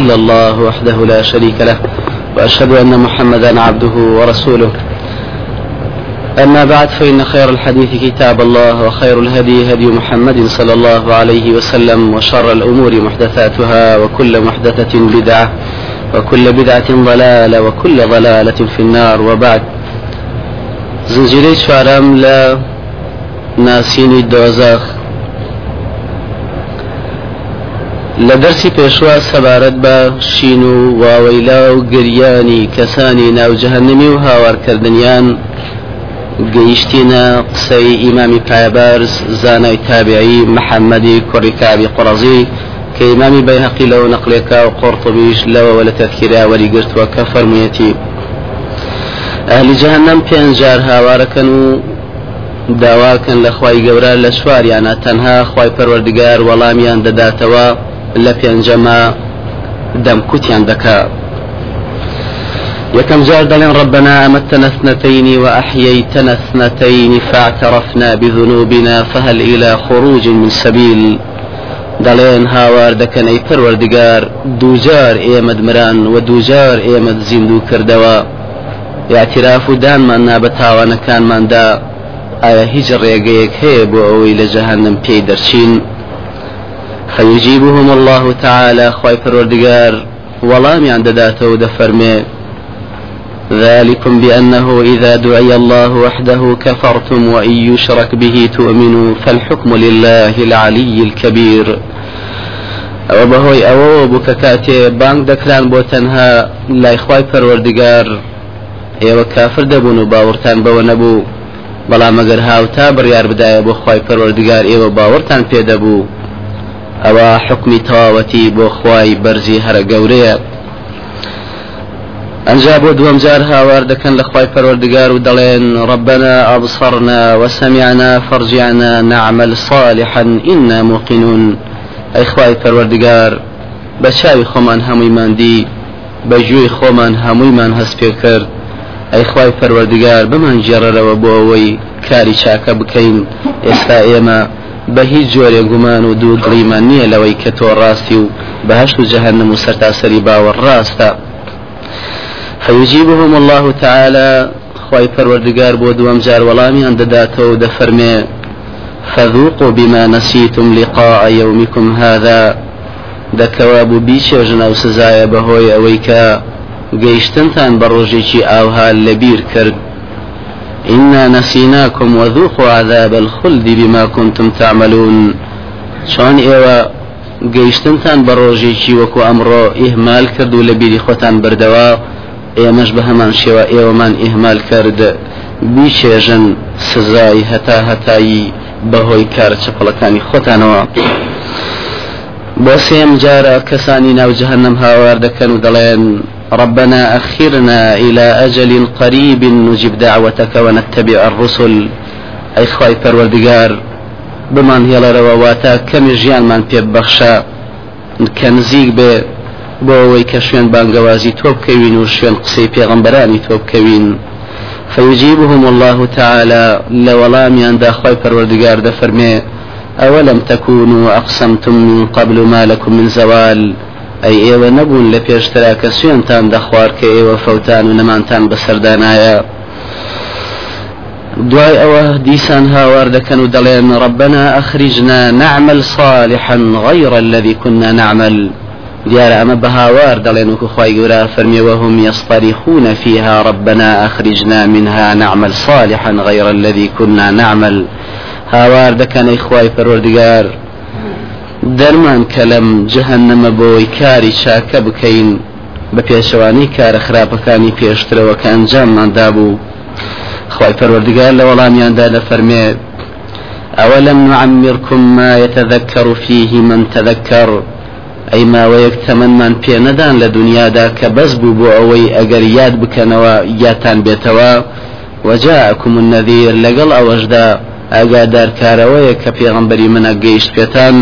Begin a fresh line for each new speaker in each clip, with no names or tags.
إلا الله وحده لا شريك له وأشهد أن محمدا عبده ورسوله. أما بعد فإن خير الحديث كتاب الله وخير الهدي هدي محمد صلى الله عليه وسلم وشر الأمور محدثاتها وكل محدثة بدعة وكل بدعة ضلالة وكل ضلالة في النار. وبعد زنجيري شوارم لا ناسيني الدوزاخ لە دەرسی پێشوا سەبارەت بە شین و واوەیلا و گریانی کەسانی ناوجههنمی و هاوارکردنیان گەیشتینە قسەی ئیمامی پایبارز زانای تابعی محەممەدی کوڕیکاوی قڕزی کە ئیمامی بەیهقی لەوە نەقلێکا و قۆرتبیش لەوە لە تەذکیرا وەریگرتووە کە فەرموویەتی. ئەهلی جەهنم پێنجار هاوارەکەن و داواکەن لە خی گەورە لە سواریانە تەنها خی پەروەردگار وەڵامیان دەداتەوە لە پێنجەمە دەمکوتیان دەکا. يكم جار دلين ربنا أمتنا اثنتين وأحييتنا اثنتين فاعترفنا بذنوبنا فهل إلى خروج من سبيل. دلين هاوار دكن أي پروردگار دوجار إيمد مران ودوجار إيمد زندو كردوا اعتراف دان من نابتاوانا كان من دا آیا هیچ هەیە بۆ ئەوەی لە جەهنم پێی دەرچین؟ فيجيبهم الله تعالى خواي پروردگار ولام عند داته دفرمي ذلكم بأنه إذا دعي الله وحده كفرتم وإن يشرك به تؤمنوا فالحكم لله العلي الكبير. أو بهوي أو بككاتي بانك دكران بو تنها لا إخواي پروردگار ئێوە کافر دەبوون و باوەڕتان بەوە نەبوو بەڵام ئەگەر هاوتا بڕیار بدایە بۆ خی پەروەردگار ئێوە باوەڕتان ئەوە حکمی تەواوەتی بۆ خوای بەرزی هەرە گەورەیە. ئەنجا بۆ دووەم جار هاوار دەکەن لە خی پەروەردگار و دەڵێن ڕبنا ئەبصرنا وسمعنا فرجعنا نعمل صالحا إنا موقنون. ئەی خوای پەروەردگار بە چاوی خۆمان هەموویماندی بە ژووی خۆمان هەموویمان هەست پێ کرد. ئەی خوای پەروەردگار بمان جێڕەرەوە بۆ ئەوەی کاری چاکە بکەین. ئێستا ئێمە بە هیچ جۆرێ گومان و دوو دڵیمان نییە لەوەی کە تۆ ڕاستی و بەهشت و جەهنم و سەرتاسەری باوە ڕاستە. فيجيبهم الله تعالى خواي پروردگار بۆ دووەم جار وەڵامیان دەداتەوە دەفەرمێ فذوقوا بما نسيتم لقاء يومكم هذا. دەکەوا بوو بیچێژنە و سزایە بەهۆی ئەوەی کە گەیشتنتان بە ڕۆژێکی ئاوها لەبیر إنا نسيناكم وذوقوا عذاب الخلد بما كنتم تعملون. شان إيوا گەیشتنتان بە ڕۆژێکی وەکو ئەمڕۆ ئیهمال کرد و لە بیری خۆتان بردەوە؟ ئێمەش بە هەمان شێوە ئێوەمان ئیهمال کرد. بیچێژن سزای هەتا هەتایی بەهۆی کارە چپڵەکانی خۆتانەوە. بۆ سێم جارە کەسانی ناو جەهنم هاوار دەکەن و دەڵێن ربنا أخرنا إلى أجل قريب نجب دعوتك ونتبع الرسل. أي خواي پروردگار بمان هێڵەرەوە رواتا كم ژیان من بخشا. كنزيق بێ بۆ ئەوەی کە شوێن بانگەوازی تۆ بکەوین و شوێن قسەی بکەوین فيجيبهم الله تعالى لولام داخل پروردگار دفرمي أولم تكونوا أقسمتم من قبل ما لكم من زوال؟ ئەی ئێوە نەبوون لە پێشترا کە سوێنتان دەخوار کە ئێوە فەوتان و نەمانتان بەسەردانایە دوای ئەوە دیسان هاوار دەکەن و دەڵێن ربنا أخرجنا نعمل صالحا غير الذي كنا نعمل. دیارە ئەمە بە هاوار دەڵێن وکو خی گەورە فەرمیێوەهم يصطرخون فيها ربنا أخرجنا منها نعمل صالحا غير الذي كنا نعمل. هاوار دەکەن ئەی خوای پەروەردگار دەرمان کە لەم جەهنەمە بۆی کاری چاکە بکەین بە پێشەوانی کارە خراپەکانی پێشترەوە کە ئەنجامماندا بوو. خی پەروەردگار لە وەڵامیاندا لە فەرمێت أولم نعمركم ما يتذكر فيه من تذكر ئەی ماوەیەک تەمەمان پێ نەدان لە دنیادا کە بەس بوو بۆ ئەوەی ئەگەر یاد بکەنەوە یاتان بێتەوە. وجاءكم النذير لەگەڵ ئەوەشدا ئاگادارکارەوەیە کە پێغمبەری منە گەیشت پێتان.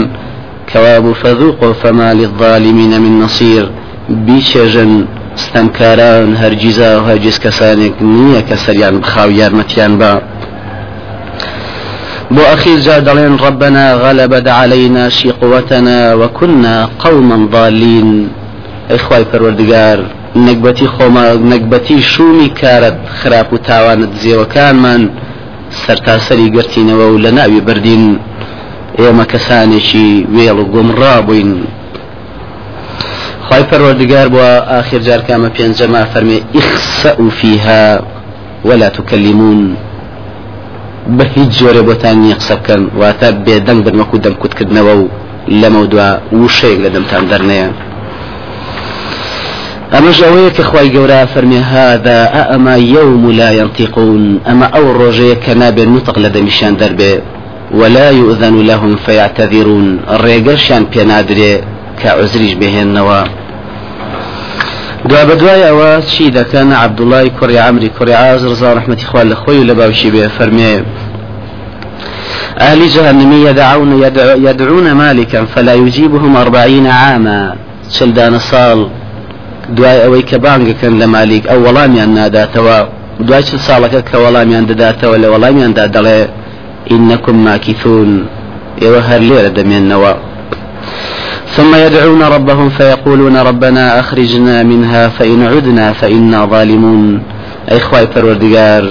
كواب فذوقوا فما للظالمين من نصير. بيشجن ستنكاران هرجيزا وهرجيز كسانك نية كسريان بخاو يارمتيان با. بو أخير جاء دلين ربنا غلبت علينا شقوتنا وكنا قوما ضالين. ئەیخوای پەروەردگار نەکبەتی خۆمە نەکبەتی شومی کارت خراپ و تاوانت زێوەکانمان سەرتاسەری گرتینەوە و لە ناوی بردین ئێمە کەسانێکی وێڵ و گۆمڕا بووین خی پەروەردگار بووە آخر جار کامە پێنجەما فەرمێ ئیخسە و فيها ولا تكلمون. بە هیچ جۆرە بۆتانی قسە بکەن واتە بێدەنگ بن وەکو دەم کوتکردنەوە و لەمە دوا وشەیەک لە دەمتان دەرنەیە أما جويك إخوي جورا فرمي هذا أما يوم لا ينطقون. أما أو روجي كناب النطق لدى مشان دربه ولا يؤذن لهم فيعتذرون. الريقرشان بينادري كعزريج بهن نوا دوا بدواي أوا شي كان عبد الله كوري عمري كوري عازر رضا رحمة إخوان لخوي لباوشي به فرمي. أهل جهنم يدعون يدعون مالكا فلا يجيبهم أربعين عاما. شلدان صال. دوای ئەوەی کە بانگەکەن لە مالیک ئەو وەڵامیان ناداتەوە دوای چ ساڵەکە کە وەڵامیان دەداتەوە لە وەڵامیاندا دەڵێ إنكم ماكثون. ئێوە هەر لێرە دەمێننەوە ثم يدعون ربهم فيقولون ربنا أخرجنا منها فإن عدنا فإنا ظالمون. أي خواي پروردگار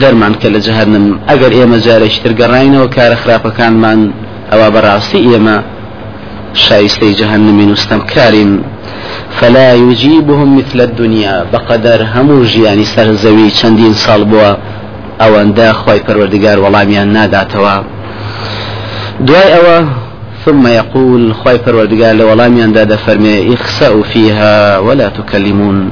دەرمان کە لە جەهنم ئەگەر ئێمە جارێکتر گەڕینەوە کارە خراپەکانمان ئەوە بەڕاستی ئێمە شایستەی جەهنمی نوستەم کارین فلا يجيبهم مثل الدنيا بقدر همو ژیانی سەر زەوی چەندین ساڵ بووە. ئەوەندە خی پەروەردگار وەڵامیان ناداتەوە. دوای ئەوە ثم يقول خواي پروردگار لولامیان دادا فرمي اخسأوا فيها ولا تكلمون.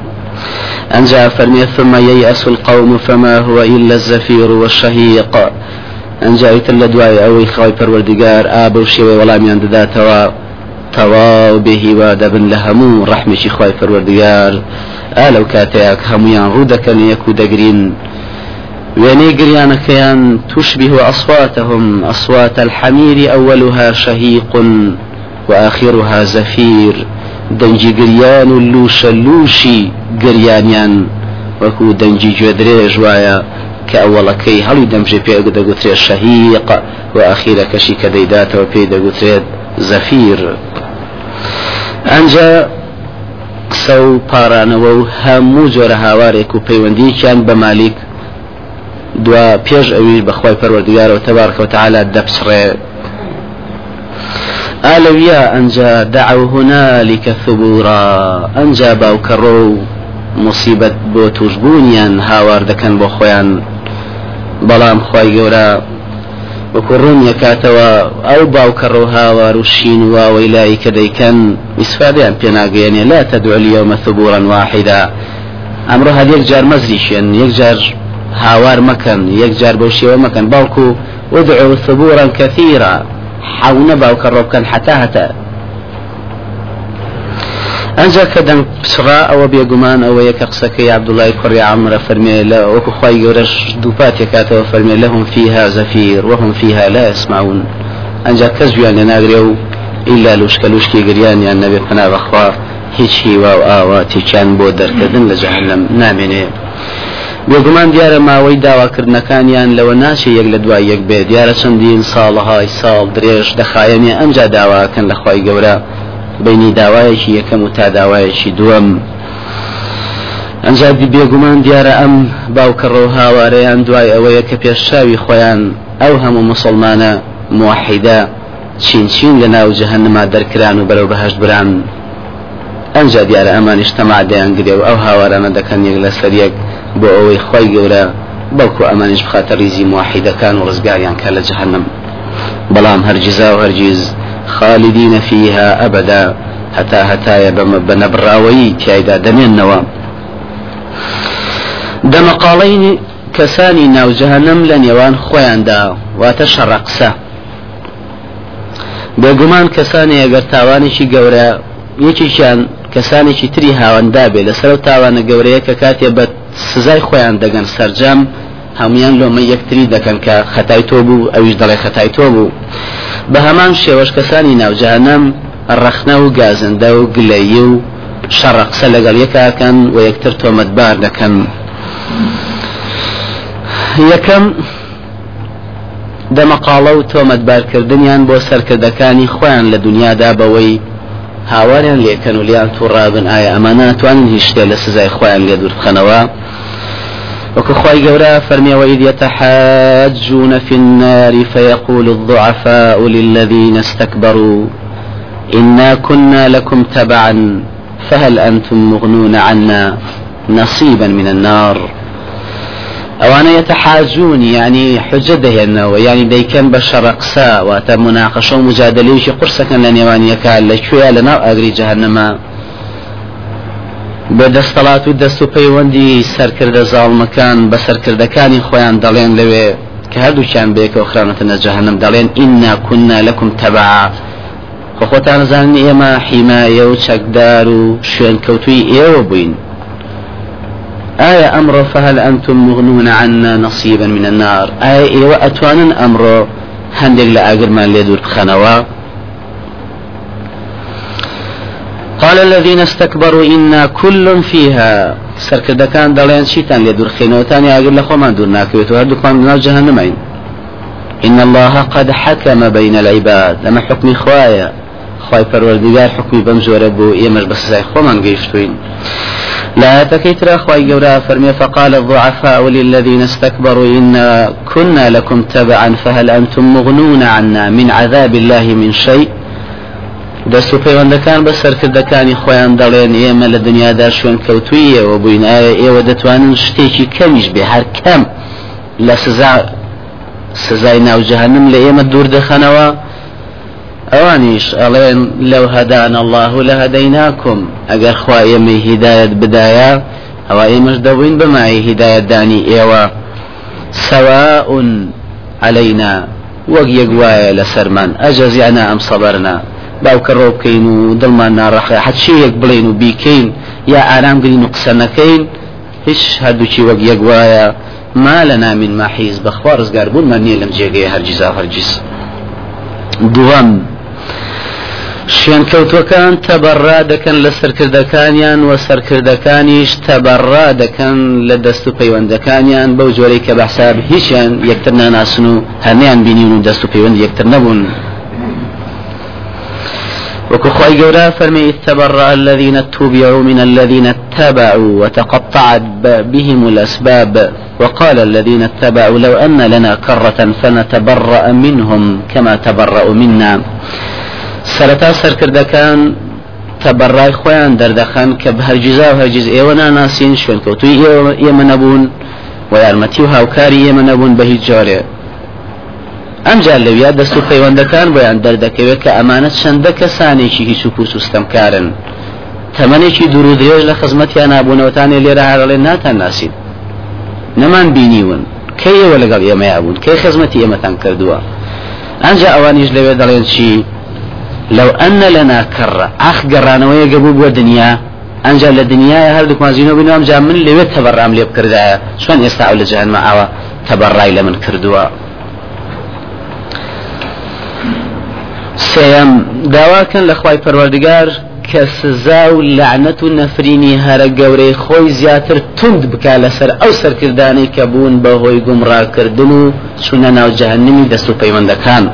أنجا فرمي ثم ييأس القوم فما هو إلا الزفير والشهيق. أنجا يتل دواي أوي خواي پروردگار آبو شوي ولامیان داداتەوە تەواو بێهیوادەبن لە هەموو ڕەحمێکی خی پەروەردگار. ئا لەو کاتەیەک هەمویان ڕوو دەکەن یەک و دەگرین وێنەی گریانەکەیان تشبه أصواتهم. أصوات الحمير أولها شهيق وآخرها زفير. دەنجی گریان و لوشە لوشی گریانیان وەکو دەنجی گوێدرێژ وایە کە ئەوەڵەکەی هەڵی دەمژێ پێ دەگوترێت شەهیق و ئاخیرەکەشی کە دەیداتەوە پێی دەگوترێت زەفیر ئەنجا قسە و پارانەوە و هەموو جۆرە هاوارێک و پەیوەندیکیان بە مالیک دوا پێش ئەوی بەخوای پەروەردگارەوە تەبارکەوتەعالا دەپسڕێ. ئالەویا ئەنجا دعوا هنالك ثبورا ئەنجا باوکەڕۆ و مصیبەت بۆ توشببوونیان هاوار دەکەن بۆ خۆیان. بەڵام خی گەورە وەکو ڕوون یەکاتەوە ئەو باوکەڕۆ هاوار و شین واوەی لای کە دەیکەن لا تدعو اليوم ثبورا واحدا. ئەمڕۆ هەر یەک جار مەزریشێن یەک جار هاوار مەکەن یەک جار بەو شێوە مەکەن باوکو ودعوا ثبورا كثيرا. حاونە باوکەڕۆ بکەن حتا هەتا ئەنجا کە دەنگ پسرا ئەوە بێگومان ئەوە یەکە قسەکەی عبدوڵای کوڕی عمرە فەرمێ لە وەکو خی گەورەش دووپات یکاتەوە فەرمێ لەهم فيها زەفیر وهم فيها لا يسمعون. ئەنجا کەس گویان لێ ناگرێ و ئیلا لوشکە لوشکی گریانیان نەبێ پنا بەخوا هیچ هیوا و ئاواتێکیان بۆ دەرکردن لە جەهنم نامێنێ بێگومان دیارە ماوەی داواکردنەکانیان لەوە ناچێ یەک لە دوای یەک بێ دیارە چەندین ساڵەهای ساڵ درێژ دەخایەنێ ئەمجا داواکەن لە خی گەورە. بینی داوایەکی یەکەم و تا داوایەکی دووەم. ئەنجادی بێگومان دیارە ئەم باوکەڕۆ هاوارەیان دوای ئەوەیە کە پێشچاوی خۆیان ئەو هەموو مسلمانە موحیدا چین چین لە ناو جەهنما دەرکران و بەرەو بەهشت بران. ئەنج دیارە ئەمانیش تەمادەیان گرێ و ئەو هاوارانە دەکەن یەک لە سەریەک بۆ ئەوەی خی گەورە بەڵکو ئەمانش بخاتە ریزی واحیدەکان و ڕزگاریان کە لە جهنم بەڵام هەرگیزا و هەرگیز خالیدینە فیها ئەبدا هەتا هەتایە بەمە بە نەبراوەیی تایدا دەمێننەوە. دەمەقاڵینی کەسانی ناوجههنم لە نێوان خۆیاندا واتە شەڕەقسە بێگومان کەسانی ئەگەر تاوانێکی گەورە یەکیان کەسانێکی تری هاوەندا بێ لەسەر تاوانە گەورەیە کە کاتێ بەت سزای خۆیان دەگەن سەررجەم هەمویان لۆمە یەکتری دەکەن کە خەتای تۆ بوو ئەویش دەڵێ خەتای تۆ بوو. بە هەمان شێوەش کەسانی ناوجانم ڕەخنە و گازندە و گلەیی و شەڕە قسە لەگەڵ یەکاکەن و یەکتر تۆمەتبار دەکەن. یەکەم دەمەقاڵە و تۆمەتبارکردنیان بۆ سەرکردەکانی خۆیان لە دنیادا بەوەی هاواريان ليكن وليان ترابن آية أمانا توانن هشتي لسزاي خوان ليدور بخنوا وكخواي قورا فرمي وإذ يتحاجون في النار فيقول الضعفاء للذين استكبروا إنا كنا لكم تبعا فهل أنتم مغنون عنا نصيبا من النار؟ أوانا يتحاجون يعني حجة دهينەوە يعني دەیکەن بە شەڕقسا واتە مناقەشە و مجادلەیشی قرسەکەن لە نێوانیەکە لەکوێ لەناو ئاگری جەهنەما بە دەستەڵات و دەست و پەیوەندی سەرکردە زاڵمەکان بە سەرکردەکانی خۆیان دەڵێن لەوێ کە هەردووچیان بێکەوە خرانەتە جەهنم دەڵێن ئیننا كنا لەکم تەبع خۆتان زانانی ئێمە حیمایە و چەکدار و شوێن کەوتوی ئێوە بووین. آية أمر فهل أنتم مغنون عنا نصيبا من النار؟ آية إيوة أتوانا أمر هندق لأقر ما ليدور بخنوا قال الذين استكبروا إنا كل فيها. سركرد كان دلين شيطان ليدور خينوتان أقر لخو ما دور ناكويتو هردوك من نار جهنمين إن الله قد حكم بين العباد. لما حكم خوايا خواي پروردگار حكمي بمزور بو إيمش بس زي خو من قيشتوين لا تكيتر أخوي جورا فرمي فقال الضعفاء للذين استكبروا إنا كنا لكم تبعا فهل أنتم مغنون عنا من عذاب الله من شيء؟ دەست و پەیوەندەکان بە سەرکردەکانی خۆیان دەڵێن ئێمە لە دنیادا شوێن کەوتویەوە بووین. ئایا ئێوە دەتوانن شتێکی کەمیش بێ؟ هەر کەم لە سزا سزای ناوجهانم لە ئێمە دوور دەخەنەوە. ئەوانیش ئەڵێن لەو هەدان الله لە هەدەیناکم ئەگەر خوا ئێمە هیدایەت بدایە ئەوە ئێمەش دەبووین بەمای هیدایەت دانی ئێوە. سواء علينا وەک یەک وایە لەسەرمان ئەجەزیانە ئەم سەبەرنا. باوکە ڕۆ بکەین و دڵمان ناڕەخە حەچیەک بڵین و بیکەین یا ئارام گرین و قسە هیچ هەردووچی وەک یەک وایە ما لنا من محیز بەخوا ڕزگار بوون نییە لەم جێگەی هەرگیزا هەرگیز دووەم شوێنکەوتوەکان تەبەڕا دەکەن لە سەرکردەکانیان و سەرکردەکانیش تەبەڕا دەکەن لە دەست و پەیوەندەکانیان بەو جۆرەی کە بەحساب هیچیان یەکتر ناناسن و هەرنیان بینین و دەست و پەیوەند یەکتر نەبوون وكخوي جورا فرمي تبرأ الذين اتبعوا من الذين اتبعوا وتقطعت بهم الأسباب. وقال الذين اتبعوا لو أن لنا كرة فنتبرأ منهم كما تبرأوا منا. سەرەتا سەرکردەکان تەبەڕای خۆیان دەردەخەن کە هەرگیزا و هەرگیز ئێوە ناناسین شوێنکەوتوی ئێمە نەبوون و یارمەتی و هاوکاری ئێمە نەبوون بە ئەمجار لەویا دەست و پەیوەندەکان بۆیان دەردەکەوێت کە ئەمانە چەندە کەسانێکی هیچ و پووس وستەمکارن تەمەێکی دوور و درێژ لە خزمەتیان نبوونەوەتانی لێرە هەرڵێن ناتان ناسید نەمان بینیون کەیەوە لەگەڵ ئێمەیا بوون کەی خزمەتی ئێمەتان کردووە؟ ئەجا ئەوانیش لەوێ دەڵێن چی؟ لەو ئەنە لەنا کڕە ئاخ گەڕانەوەیە گەبوو بۆ دنیا ئەجا لە دنیاە هەردوو مازینەوە بینەوەم جا من لەوێت تەبڕام لێ بکردایە. چۆن ئێستا ئەو لە جیانمە ئاوە تەبڕای لە من کردووە. سيم داواكن لخواي پروردگار کە سزا و لعنەت و نەفرینی هەرە گەورەی خۆی زیاتر تند بکا لەسەر ئەو سەرکردانەی کە بوون بە هۆی گومڕاکردن و چونە ناو جەهنمی دەست و پەیوەندەکان.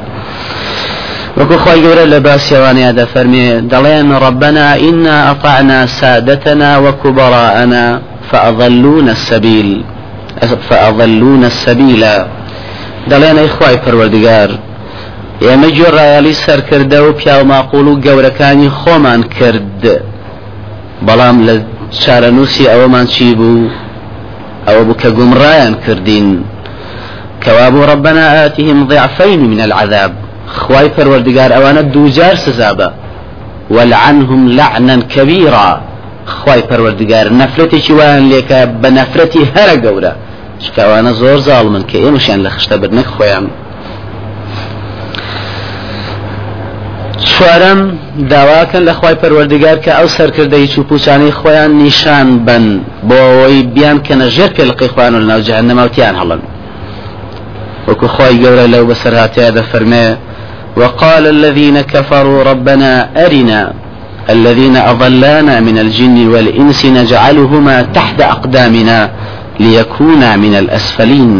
وكو خوي جورا لباس يواني هذا فرمي دلين ربنا إنا أطعنا سادتنا وكبراءنا فأضلونا السبيل فأضلونا السبيل. دلين إخواي پروردگار ئێمە گوێڕایالی سەرکردە و پیا و گەورەکانی خۆمان کرد. بەڵام لە چارەنووسی ئەوەمان چی بوو؟ ئەوە بوو کە گومڕایان کردین. كواب ربنا آتهم ضعفين من العذاب. خواي پروردگار اوانا دوجار سزابا ولعنهم لعنا كبيرا. خواي پروردگار نفرتي شوان ليك بنفرتي هر قورا شكاوانا زور ظالمن كي مشان لخشتا برنك خويا چوارم داواکەن لە خی پەروەردگار کە ئەو سەرکردەی چوپوچانەی خۆیان نیشان بن. بۆ ئەوەی بیان کەنە ژێر پێلقی خوان و ناوجهان نەماوتیان هەڵن. وەکو خۆی گەورە لەو بەسەرهاتەیە دەفەرمێ وقال الذين كفروا ربنا أرنا الذين أضلانا من الجن والإنس نجعلهما تحت أقدامنا ليكونا من الأسفلين.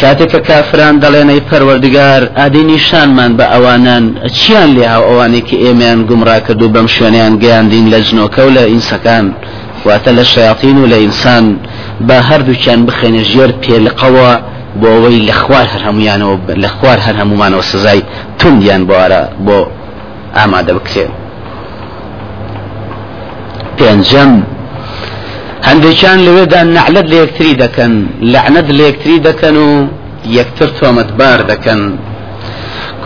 کاتێککە کافران دەڵێنەی پەروەردگار ئادەی نیشانمان بە ئەوانان. چیان لێ هاو ئەوانێکی ئێمەیان گومڕا کرد و بەم شوێنیان گەیاندین لە جنۆکە و لە ئینسەکان؟ واتە لە شیاطین و لە ئینسان. بە هەردووکیان بخێنە ژێر پێلقەوە بۆ ئەوەی لە خوار هەر هەمویانەوە لە خوار هەر هەمومانەوە سزای توندیان بۆوارە بۆ ئامادە بکرێن. پێنجەم هەندێکیان لەوێدا نعلت لە یەکتری دەکەن لعنت لە یەکتری دەکەن و یەکتر تۆمەتبار دەکەن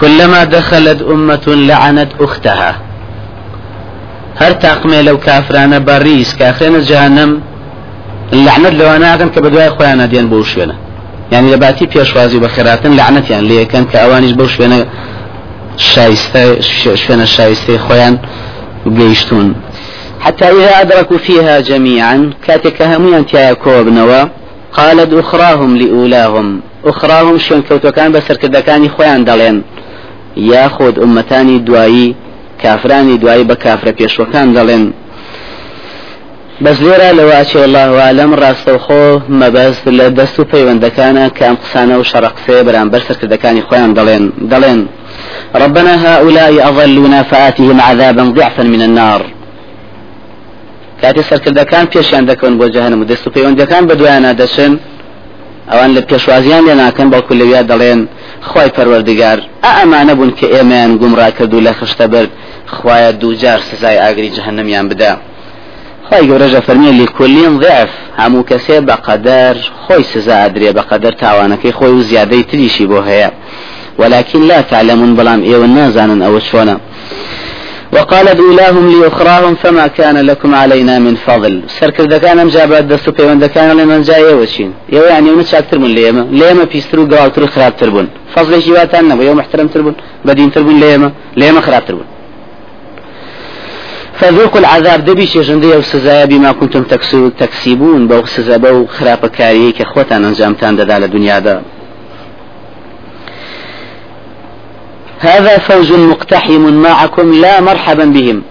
كلما دخلت أمة لعنت أختها. لەو کافرانە بەڕیس کاخێنە جانم لعنت لەوە ناکەن کە بە دوای خۆیان دێن بۆ شوێنە يعني پێشوازی بە خێراتن لعنەتیان لەکەن کە ئەوانیش بەو شوێنە شایستە شوێنە شایستەی خۆیان گەیشتون حتى إذا أدركوا فيها جميعا كاتك هميان تيا كوبنوا قالت أخراهم لأولاهم. أخراهم شون كوتو كان بسر كدكاني خوان دلين. ياخد أمتاني دوائي كافراني دوائي بكافر بيشوكان دلين. لەواچێ الله عالم ڕاستەوخۆ مەبەست لە دەست و پەیوەندەکانە کە ئەم قسانە و شەڕقسێ بەرامبەر سەرکردەکانی خۆیان دەڵێن دەڵێن ربنا هؤلاء أضلونا فآتهم عذابا ضعفا من النار. کاتی سەرکردەکان پێشیان دەکەن بۆ جەهنم و دەست و پەیوەندەکان بە دوایانە دەچن. ئەوان لە پێشوازیان لێ ناکەن بەڵکو لەویا دەڵێن خی پەروەردگار ئەمانە بوون کە ئێمەیان گومڕا کرد و لە خشتە برد خوایە دووجار سزای ئاگری جەهنمیان بدا. خی گەورەژە فەرمیە لێکۆلیان ضعف هەموو کەسێ بەقەدەر خۆی سزا ئەدرێ بەقەدەر تاوانەکەی خۆی و زیادەی تریشی بۆ هەیە. ولكن لا تعلمون بلام إيوان نازانا أو شونا وقالت أولاهم لأخراهم فما كان لكم علينا من فضل. سركر دكان أم جابت دستو بيوان دكان لمن جاي وشين يو يعني ونش أكتر من ليما ليما بيسترو قوال ترو خراب تربون. فضل جيواتان نبو يوم محترم تربون. بدين تربون ليما ليما خراب تربون. فذوقوا العذاب. دبي شجندية وسزايا بما كنتم تكسبون بو سزا بو خراب كاريك كخوتان انجامتان دال الدنيا دا. هذا فوز مقتحم معكم لا مرحبا بهم.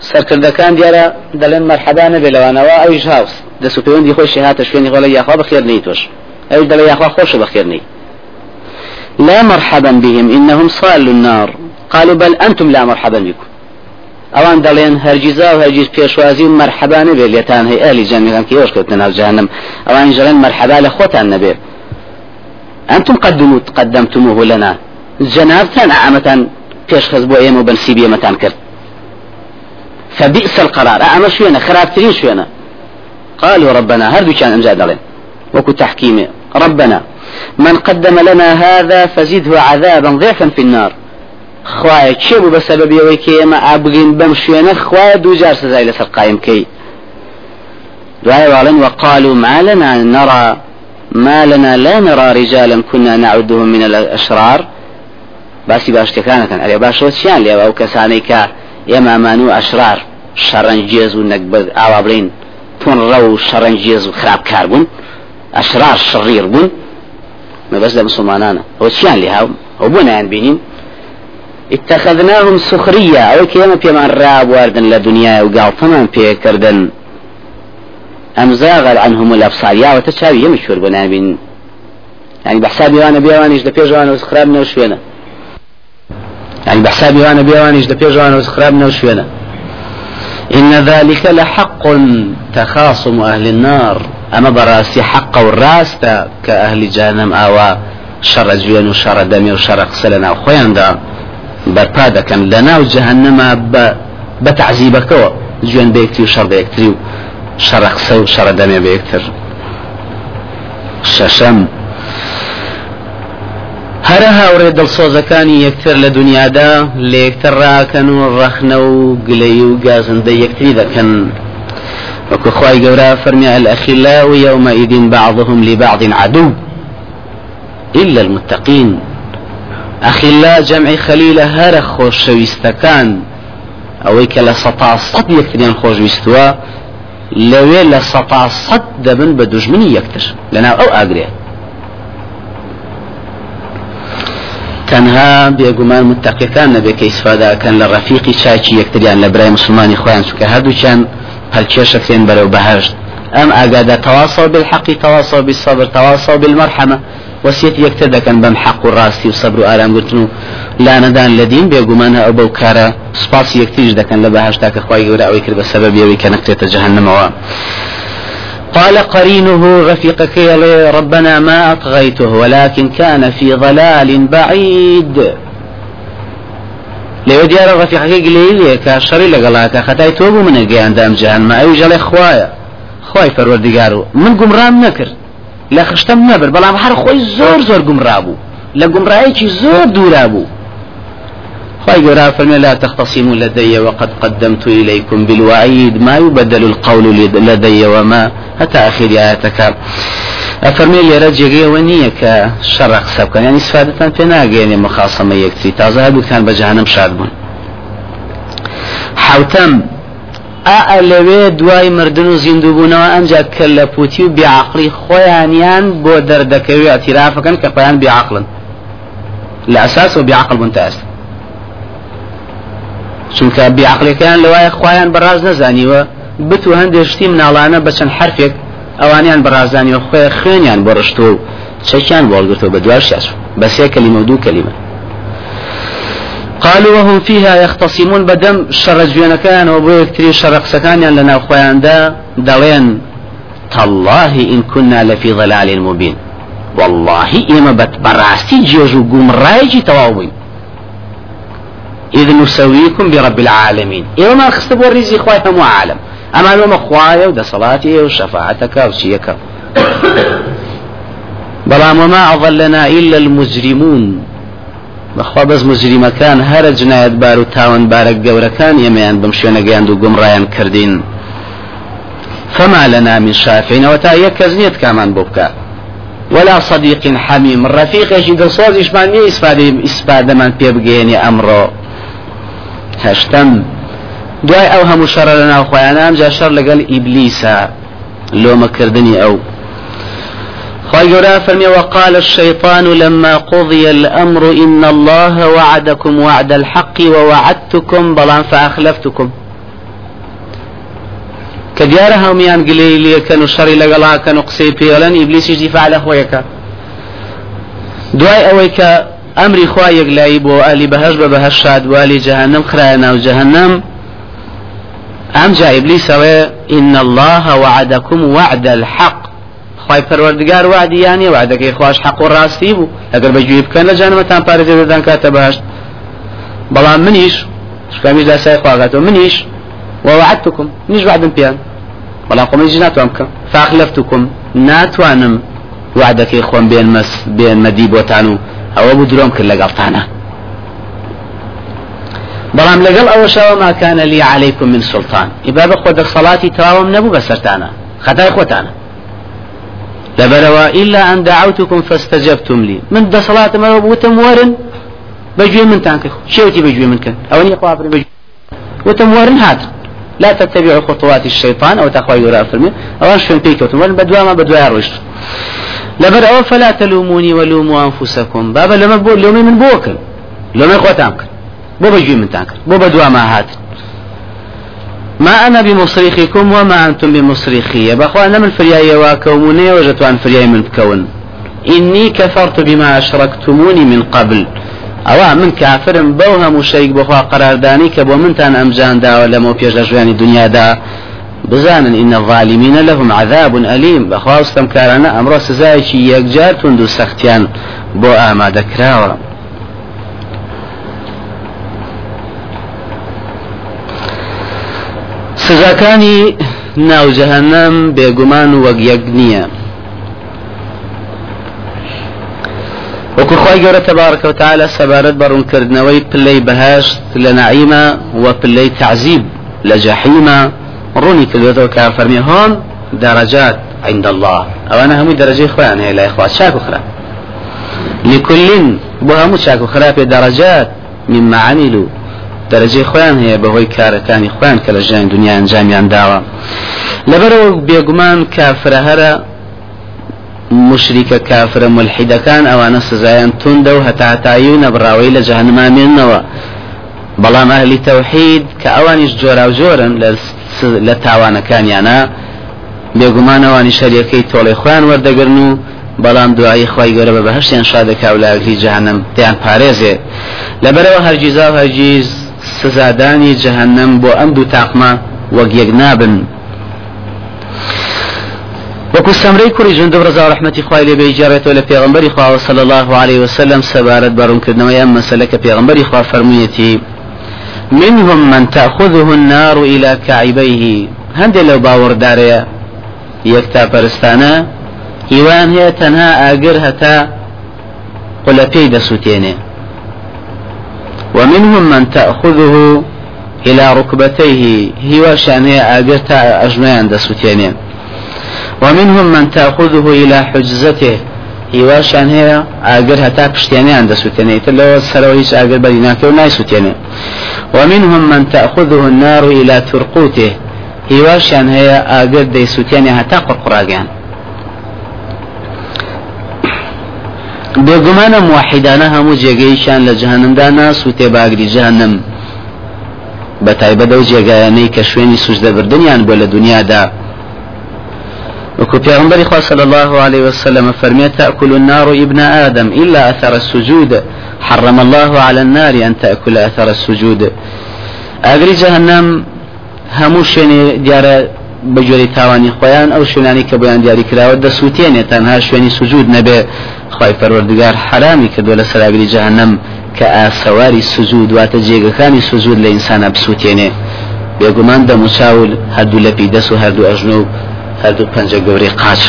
سەرکردەکان دیارە دەڵێن مەرحەبانە بێلەوانەوە ئەویش هاوس. دەسو پەیوەندی خۆشی هاتە شوێنی خۆڵی یاخوا بەخێر نەی تۆش. ئەو دەڵێ یاخوا خۆشە بەخێر نەی لا مرحبا بهم إنهم صالوا النار. قالوا بل أنتم لا مرحبا بكم. هەرگیزا و هەرگیز پێشوازی و بێ لێتان هەیە ئەلی جەنگەکان کە ئێوەش کەوتنە ناو جەهەنەم ئەوان ژەڵێن مەرحەبا لە خۆتان نەبێ. أنتم قدموا قدمتموه لنا. جنابتان عامتان پیش خز بو ئێمە بنسیبی ئێمەتان کرد. فبئس القرار. ئەمە شوێنە خراپترین شوێنە. قالوا ربنا هردو كان أمجاد دلين وكو تحكيم ربنا من قدم لنا هذا فزده عذابا ضعفا في النار. بوو بە سەبەبیەوەی کە ئێمە ئابگەین بەم شوێنە؟ خوایە دووجار سزای لەسەر قایم کەی. دوای واڵن وقالوا ما لنا نرى ما لنا لا نرى رجالا كنا نعدهم من الأشرار. باسی باشتەکانەکەن ئەرێ باشەوە چیان لێەوە ئەو کەسانەی کە ئێمامان و ئەشرار شەڕەنجێز و نەکبەر ئاوا بڵین تۆن ڕە و شەڕەنجێز و خراپکار بوون ئەشرار شڕیر بوون. مەبەست لە مسلمانانە. ئەو چیان لێ هاو؟ ئەو بۆ نایان بینین. اتخذناهم سخرية. أو كيما بيمان راب واردن لدنيا وقال طمان بيكردن أم زاغل عنهم الأبصار. يا وتشابي يمشور بنابين يعني بحسابي وأنا بيوانيش دا بيجوانا وسخرابنا وشوينا يعني بحسابي وأنا بيوانيش دا بيجوانا وسخرابنا وشوينا إن ذلك لحق تخاصم أهل النار. أما برأسي حق والرأس كأهل جهنم آوا شر جوين وشر دمي وشر قسلنا وخوين دا بەرپا دەکەن لە ناو جەهنەما بە تعزیبەکەەوە جوێن بەیەکتی و شەڕ بەیەکتری و بەیەکتر شەشەم هەرە هاوڕێ دڵسۆزەکانی یەکتر لە دنیادا لە یەکتر ڕاکەن و ڕەخنە و گلەی و گازندە یەکتری دەکەن وەکو خی گەورە فەرمی الأخلاء يومئذ بعضهم لبعض عدو إلا المتقين. ئەخیلا جەمعی خەلیلە هەرە خۆشەویستەکان ئەوەی کە لە سەتا سەد یەکتریان خۆشویستووە لەوێ لە سەتا سەد دەبن بە دوژمنی یەکتر لەناو ئەو تەنها بێگومان متتەقیەکان کە ئیسفاداکەن لە ڕەفیقی چاکی یەکتریان لە برای مسلمانی خۆیان چکە هەردووچیان هەلکێشەکرێن بەرەو بەهشت. أم أجد تواصوا بالحق تواصوا بالصبر تواصوا بالمرحمة. وسيت يكتدك بم حق الراسي وصبر وآلام قلتنو لا ندان لدين بيقومانها أو بوكارا سباس يكتيج دكن لبهاشتاك أخوائي ولا كرب بسبب يوي كنكتة جهنم و قال قرينه رفيقك يلي ربنا ما أطغيته ولكن كان في ضلال بعيد. لێ دیارە ڕفیقەکەی گلەیە کە شەڕی لەگەڵاکە خەتای تۆ بوو منە گەیاندام جیهانمە ئەوی ژەڵێ خوایە خی فەروەردیگار و من گومڕام نەکرد لە خشتم نەبر بەڵام هەر خۆی زۆر زۆر گومڕابوو لە گومڕایەکی زۆر دوورا بوو خی گەورا فەرمێ لا تختصموا لدي وقد قدمت إليكم بالوعيد ما يبدل القول لدي وما حتى آخر آياتك. ئەفەرمێ لێرە جێگەیەوە نییە کە شەڕ قسە بکەن ینی سفادتان پێ ناگەێنێ مخاسەمە یەکتری تازە هەردووکان بە جانم شاد بوون حوتەم ئا لەوێ دوای مردن و زیندوو بوونەوە ئەنجا کە لە پوتی و بیعقلی خۆیانیان بۆ دەردەکەوی ئەتیرافەکەن کە پایان بیعقلن. لە ئەساس و بیعقل بوون تا ئێستا چونکە بیعقلەکەیان لەوایە خۆیان بەڕاز نەزانیوە بتو هەندێک شتی مناڵانە بە چەند حرفێک ئەوانیان بەڕازانی خوێ خوێنیان بۆ ڕشتۆ و چەکیان بۆڵگرتەوە بە دوار شاش بە سێ کەلیمە و دوو کەلیمە قالوا وهم فيها يختصمون بدم شر جوينكان وبو يكتري شر قسكان لنا اخوان دا دلين. تالله إن كنا لفي ضلال مبين. والله إما بت براستي جيجو قوم رايجي تواوي إذ نسويكم برب العالمين. إما ما خستبوا الرزي خواهي أما لو مخوايا ودا صلاتي وشفاعتك وشيك بلام وما أضلنا إلا المجرمون. بەخوا بەس مجریمەکان هەرە جنایەت بار و تاوان بارە گەورەکان ئێمەیان بەم شوێنە گەیاند و گومڕایان کردین. فما لنا من شافعين وتا يكز نيت كمان بوكا ولا صديق حميم الرفيق يجي دصوز إشمان مي إسفادة إسفادة من بيبقيني أمره هشتم دوای ئەو هەموو شەڕە ناو خۆیانام جا شەڕ لەگەڵ ئیبلیسە لۆمەکردنی ئەو. خي فرمي وقال الشيطان لما قضي الأمر إن الله وعدكم وعد الحق ووعدتكم بلان فأخلفتكم. كديار هميان قلي لي كانوا شري لقلا كانوا قصي بيولن إبليس يجي فعل أخويك دواي أويك أمري خوايك لايب وآلي بهش بهش شاد وآلي جهنم خرانا وجهنم أم جاء إبليس إن الله وعدكم وعد الحق. خی پەروەردگار وعدیانی وعدەکەی خوش حق و ڕاستی بوو ئەگەر بەگوێ بکەن لە جانمەتان پارێزە دەدان کاتە باشت بەڵام منیش شکامیش داسای خواگاتەوە منیش. ووعدتكم نيش وعدم بيان بەڵام خۆمەژی ناتوان بکەم فاخلفتكم ناتوانم وعدەکەی خۆم بێن مەس بێن مەدی بۆتان و ئەوە بوو درۆم کرد لەگەڵتانە. بەڵام لەگەڵ ئەوەشەوە كان لي عليكم من سلطان. ئیبا بە خۆ دەسەڵاتی تەواوم نەبوو بەسەرتانە خەتای خۆتانە لبروا إلا أن دعوتكم فاستجبتم لي. من دا صلاة ما وتم ورن بجوي من تانك شوتي بجوي من كان. أو ني قابر بجوي وتم ورن هات. لا تتبعوا خطوات الشيطان أو تقوى يرى فرمي أو أنش فين بيك وتم ورن بدوا ما بدوا يروش لبروا فلا تلوموني ولوموا أنفسكم. بابا لما بقول لومي من بوكل. لومي خوتامك بو بجوي من تانك بو بدوا ما هات ما أنا بمصرخكم وما أنتم بمصرخي. بخوا أنا من فرياي واكوموني وجدت فرياي من كون إني كفرت بما أشركتموني من قبل. أو من كافر بوهم شيء بخوا قرار داني كبو من تان أمجان دا ولا مو بيجا جواني دنيا دا بزانا إن الظالمين لهم عذاب أليم. بخوا استمكارنا أمر سزايشي يكجار تندو سختيان بو آما دكراوه سزاکانی ناو جەهەنەم بێگومان وەک یەک نییە. خۆی گەورە تەبارکە و تعالە سەبارەت بەڕوونکردنەوەی پلەی بەهشت لە نعیمە و پلەی تعزیب لە جەحیمە. ڕوونی کردێتەوە درجات عند الله. ئەوانە هەمووی دەرەجەی خۆیان هەیە لای خوا. چاک و خراپ. لكل بۆ هەموو چاک و خراپێ دەرەجات مما عملوا. دەرەجەی خۆیان هەیە بەهۆی کارەکانی خۆیان کە لە ژیان دنیا ئەنجامیان داوە. لەبەرەوە بێگومان کافرە هەرە مشریکە کافرە ملحیدەکان ئەوانە سزایان توندە و هەتاتایی و نەبراوەی لە جەهنمامێنەوە بەڵام ئەهلی تەوحید کە ئەوانیش جۆرا و جۆرن لە تاوانەکانیانە بێگومانەوانی شەریەکەی تۆڵی خۆیان وەردەگرن و بەڵام دوایی خی گەورە بە بەهشتیان شادەکا و لاگری جەهنم پێیان پارێزێ. لەبەرەوە هەرگیزا و هەرگیز سزادانی جەهنم بۆ ئەم دوو تاقمە وەک یەک نابن. وەکو سەمرەی کوڕی جند ڕزا ڕحمەتی خوای لێ بێجارێتەوە لە پێغمبەری خوا صلى الله عليه وسلم سەبارەت بەڕوونکردنەوەی ئەم مەسەلە کە پێغمبەری خوا فەرموویەتی منهم من تأخذه النار إلى كعبيه. هەندێک لەو باوەڕدارەیە؟ یەکتا پەرستانە؟ هیوان هەیە تەنها ئاگر هەتا قلەپێی دەسووتێنێ. ومنهم من تأخذه إلى ركبتيه هیواشان هەیە ئاگر تا ئەژمەیان دەسووتێنێ ومنهم من تأخذه إلى حجزته هیواشان هەیە ئاگر هەتا پشتێنیان دەسووتێنێ تر لەوە سەرەوە هیچ ئاگر بەری ناکە و نایسووتێنێ ومنهم من تأخذه النار إلى ترقوته هیواشیان هەیە ئاگر دەیسووتێنێ هەتا قڕقڕاگەیان بێگومانە موحیدانە هەموو جێگەیشان لە جەهنمدا ناسووتێ باگری جەهنم بە تایبەتە و جێگایانەی کە شوێنی سوژدەبردنیان بۆ لە دنیادا. وكو پیغمبر خواه صلى الله عليه وسلم فرمي تأكل النار ابن آدم إلا أثر السجود. حرم الله على النار أن تأكل أثر السجود. أغري جهنم همو شوێنی بەجۆری تاوانی خۆیان ئەو شوێنانی کە بۆیان دیاری کراوە دەسووتێنێت تەنها شوێنی سوجود نەبێ. خی پەروەردگار حرامی کردووە لە سەراگری جەهنم کە ئاسەواری سوزود واتە جێگەکانی سوزود لە ئینسانە بسووتێنێ. بێگومان دەموچاول هەردوو لەپی دەست و هەردوو ئەژنە و هەردوو پەنجە گەورەی قاچ.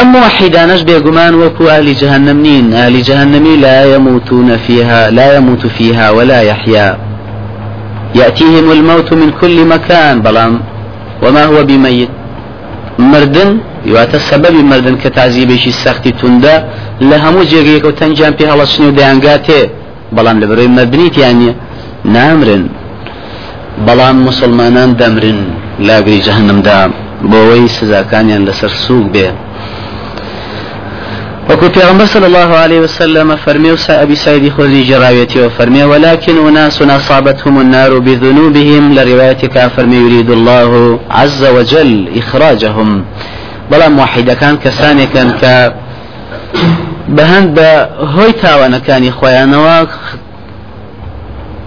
أم وحيدانش بيقمان وكو أهل جهنم نين أهل جهنم لا يموتون فيها لا يموت فيها ولا يحيا يأتيهم الموت من كل مكان بلام وما هو بميت. مردن يواتا سبب مردن كتعذيبشي سختي تندا لهمو جيغيك وتنجان في هلسني وديانغاتي بلام لبروي مردنيت يعني نامرن. بلام مسلمانان دمرن لاغري جهنم دا بوي سزاكانيان لسر سوق بيه وكو پیغمبر صلى الله عليه وسلم فرمي أبي سعيد خذي جراويتي وفرمي ولكن أناس أصابتهم النار بذنوبهم لروايتك فرمي يريد الله عز وجل إخراجهم. بلا موحد كان كساني كان ك بهند هوي تاوانا كان إخوانوا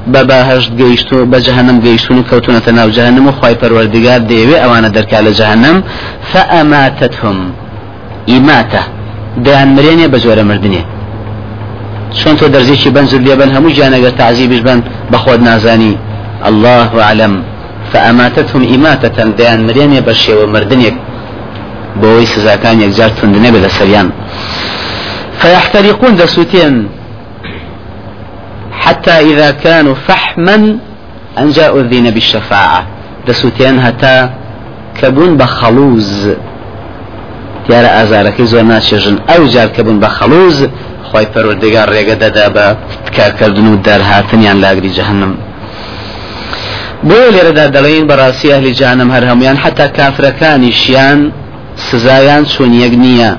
بەباهشت گەیشت و بە جەهنم گەیشتون و کەوتونەتە ناو جەهنم و خی پەروەردگار دەیەوێ ئەوانە دەرکا دەیان مرێنێ بە زۆرە مردنێ. چۆن تۆ دەرزێکی بەنجر لێبن هەموو جانەگەر تعزیبش بن بەخۆت نازانی. الله أعلم. فأماتتهم إماتة ديان مريني بشي ومردنيك بوي سزاكان يكجار تندني بلا سريان فيحترقون دسوتين حتى إذا كانوا فحما أن جاءوا الذين بالشفاعة. دسوتين هتا كبون بخلوز دیارە ئازارەکەی زۆر ناچێژن ئەو جار کە بوون بە خەڵوز خی پەروەردەگار ڕێگە دەدا بە تکارکردن و دەرهاتنیان لاگری جەهنم. بۆ لێرەدا دەڵێن بەڕاستی ئەهلی جانم هەر هەمویان حتا کافرەکانی شیان سزایان چۆن یەک نییە.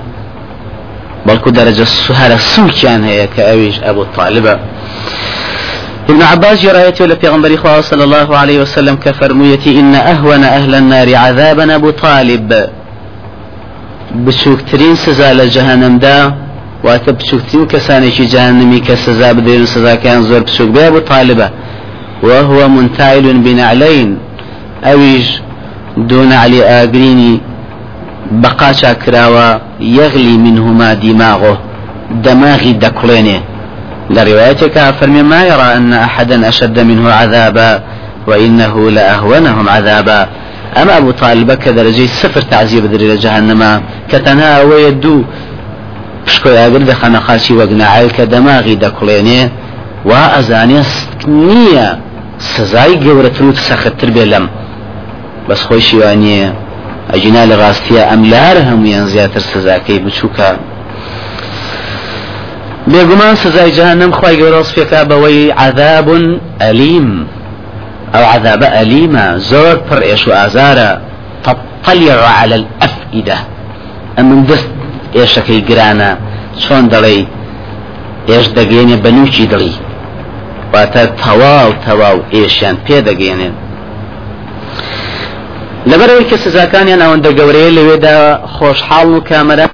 بەڵکو دەرەجە سوهرە سووکیان هەیە کە ئەویش ئەبوو طالبە. ابن عباس جرايته لبيغمبر خواه صلى الله عليه وسلم كفرميتي إن أهون أهل النار عذابا أبو طالب. بچووکترین سزا لە جەهنمدا واتە بچووکترین کەسانێکی جانمی کە سزا بدرێن سزاکەیان زۆر بچوک بێ بۆ وهو منتعل بنعلين ئەویش دون علي ئاگرینی بقاچا کراوە يغلي منهما دماغه دماغي دكلينه لروايتك فرمي ما يرى أن أحدا أشد منه عذابا وإنه لأهونهم عذابا. أما أبو طالب كدرجة صفر تعذيب دري جهنم. كتنها ويدو پشکۆ ئاگر دەخەنە خاچی وەگنەعای کە دەماغی دەکڵێنێ وا ئەزانێ نییە سزای گەورەتر و سەختتر بێ لەم بەس خۆی شیوانیە ئەجینا لە ڕاستیە ئەم لار هەمویان زیاتر جهنم خی گەورە وصفێکا بەوەی عذاب ئەلیم ئەو عذابە ئەلیمە زۆر پڕ ئێش و ئازارە. تطلع على الأفئدة. ئەمن دەست ئێشەکەی گرانە. چۆن دەڵێ ئێش دەگەێنێ بەنووکی دڵی. واتە تەواو تەواو ئێشیان پێدەگەێنێن لەبەرەوەی کە سزاکانیان ئەوەندە گەورەیە لەوێدا خۆشحاڵ و کامەرە